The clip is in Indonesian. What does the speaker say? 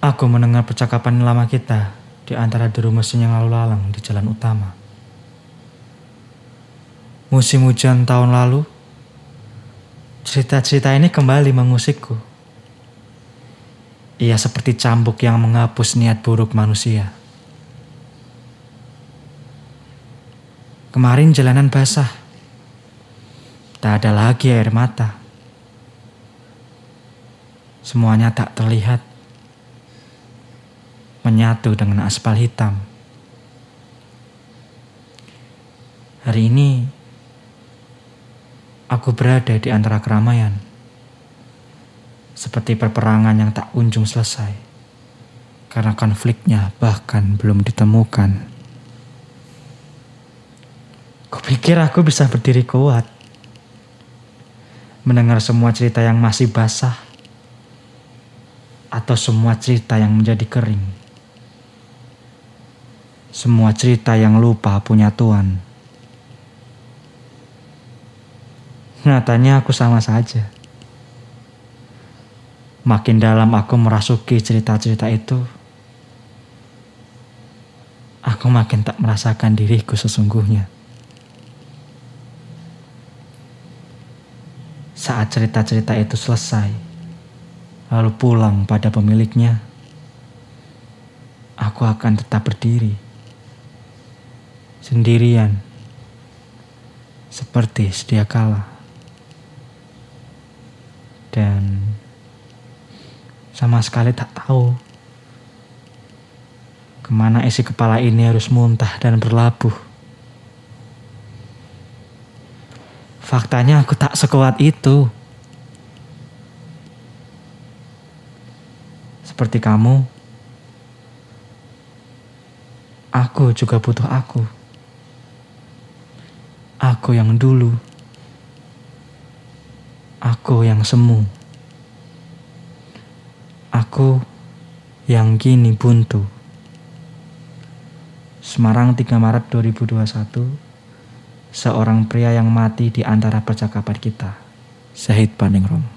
Aku mendengar percakapan lama kita di antara deru mesin yang lalu lalang di jalan utama. Musim hujan tahun lalu, cerita-cerita ini kembali mengusikku. Ia seperti cambuk yang menghapus niat buruk manusia. Kemarin jalanan basah. Tak ada lagi air mata. Semuanya tak terlihat menyatu dengan aspal hitam. Hari ini, aku berada di antara keramaian, seperti perperangan yang tak kunjung selesai, karena konfliknya bahkan belum ditemukan. Kupikir aku bisa berdiri kuat, mendengar semua cerita yang masih basah, atau semua cerita yang menjadi kering semua cerita yang lupa punya Tuhan. Nyatanya aku sama saja. Makin dalam aku merasuki cerita-cerita itu, aku makin tak merasakan diriku sesungguhnya. Saat cerita-cerita itu selesai, lalu pulang pada pemiliknya, aku akan tetap berdiri sendirian, seperti sedia kala. Dan sama sekali tak tahu ke mana isi kepala ini harus muntah dan berlabuh. Faktanya aku tak sekuat itu. Seperti kamu, aku juga butuh aku. Aku yang dulu. Aku yang semu. Aku yang kini buntu. Semarang 3 Maret 2021 Seorang pria yang mati di antara percakapan kita Syahid Paningrum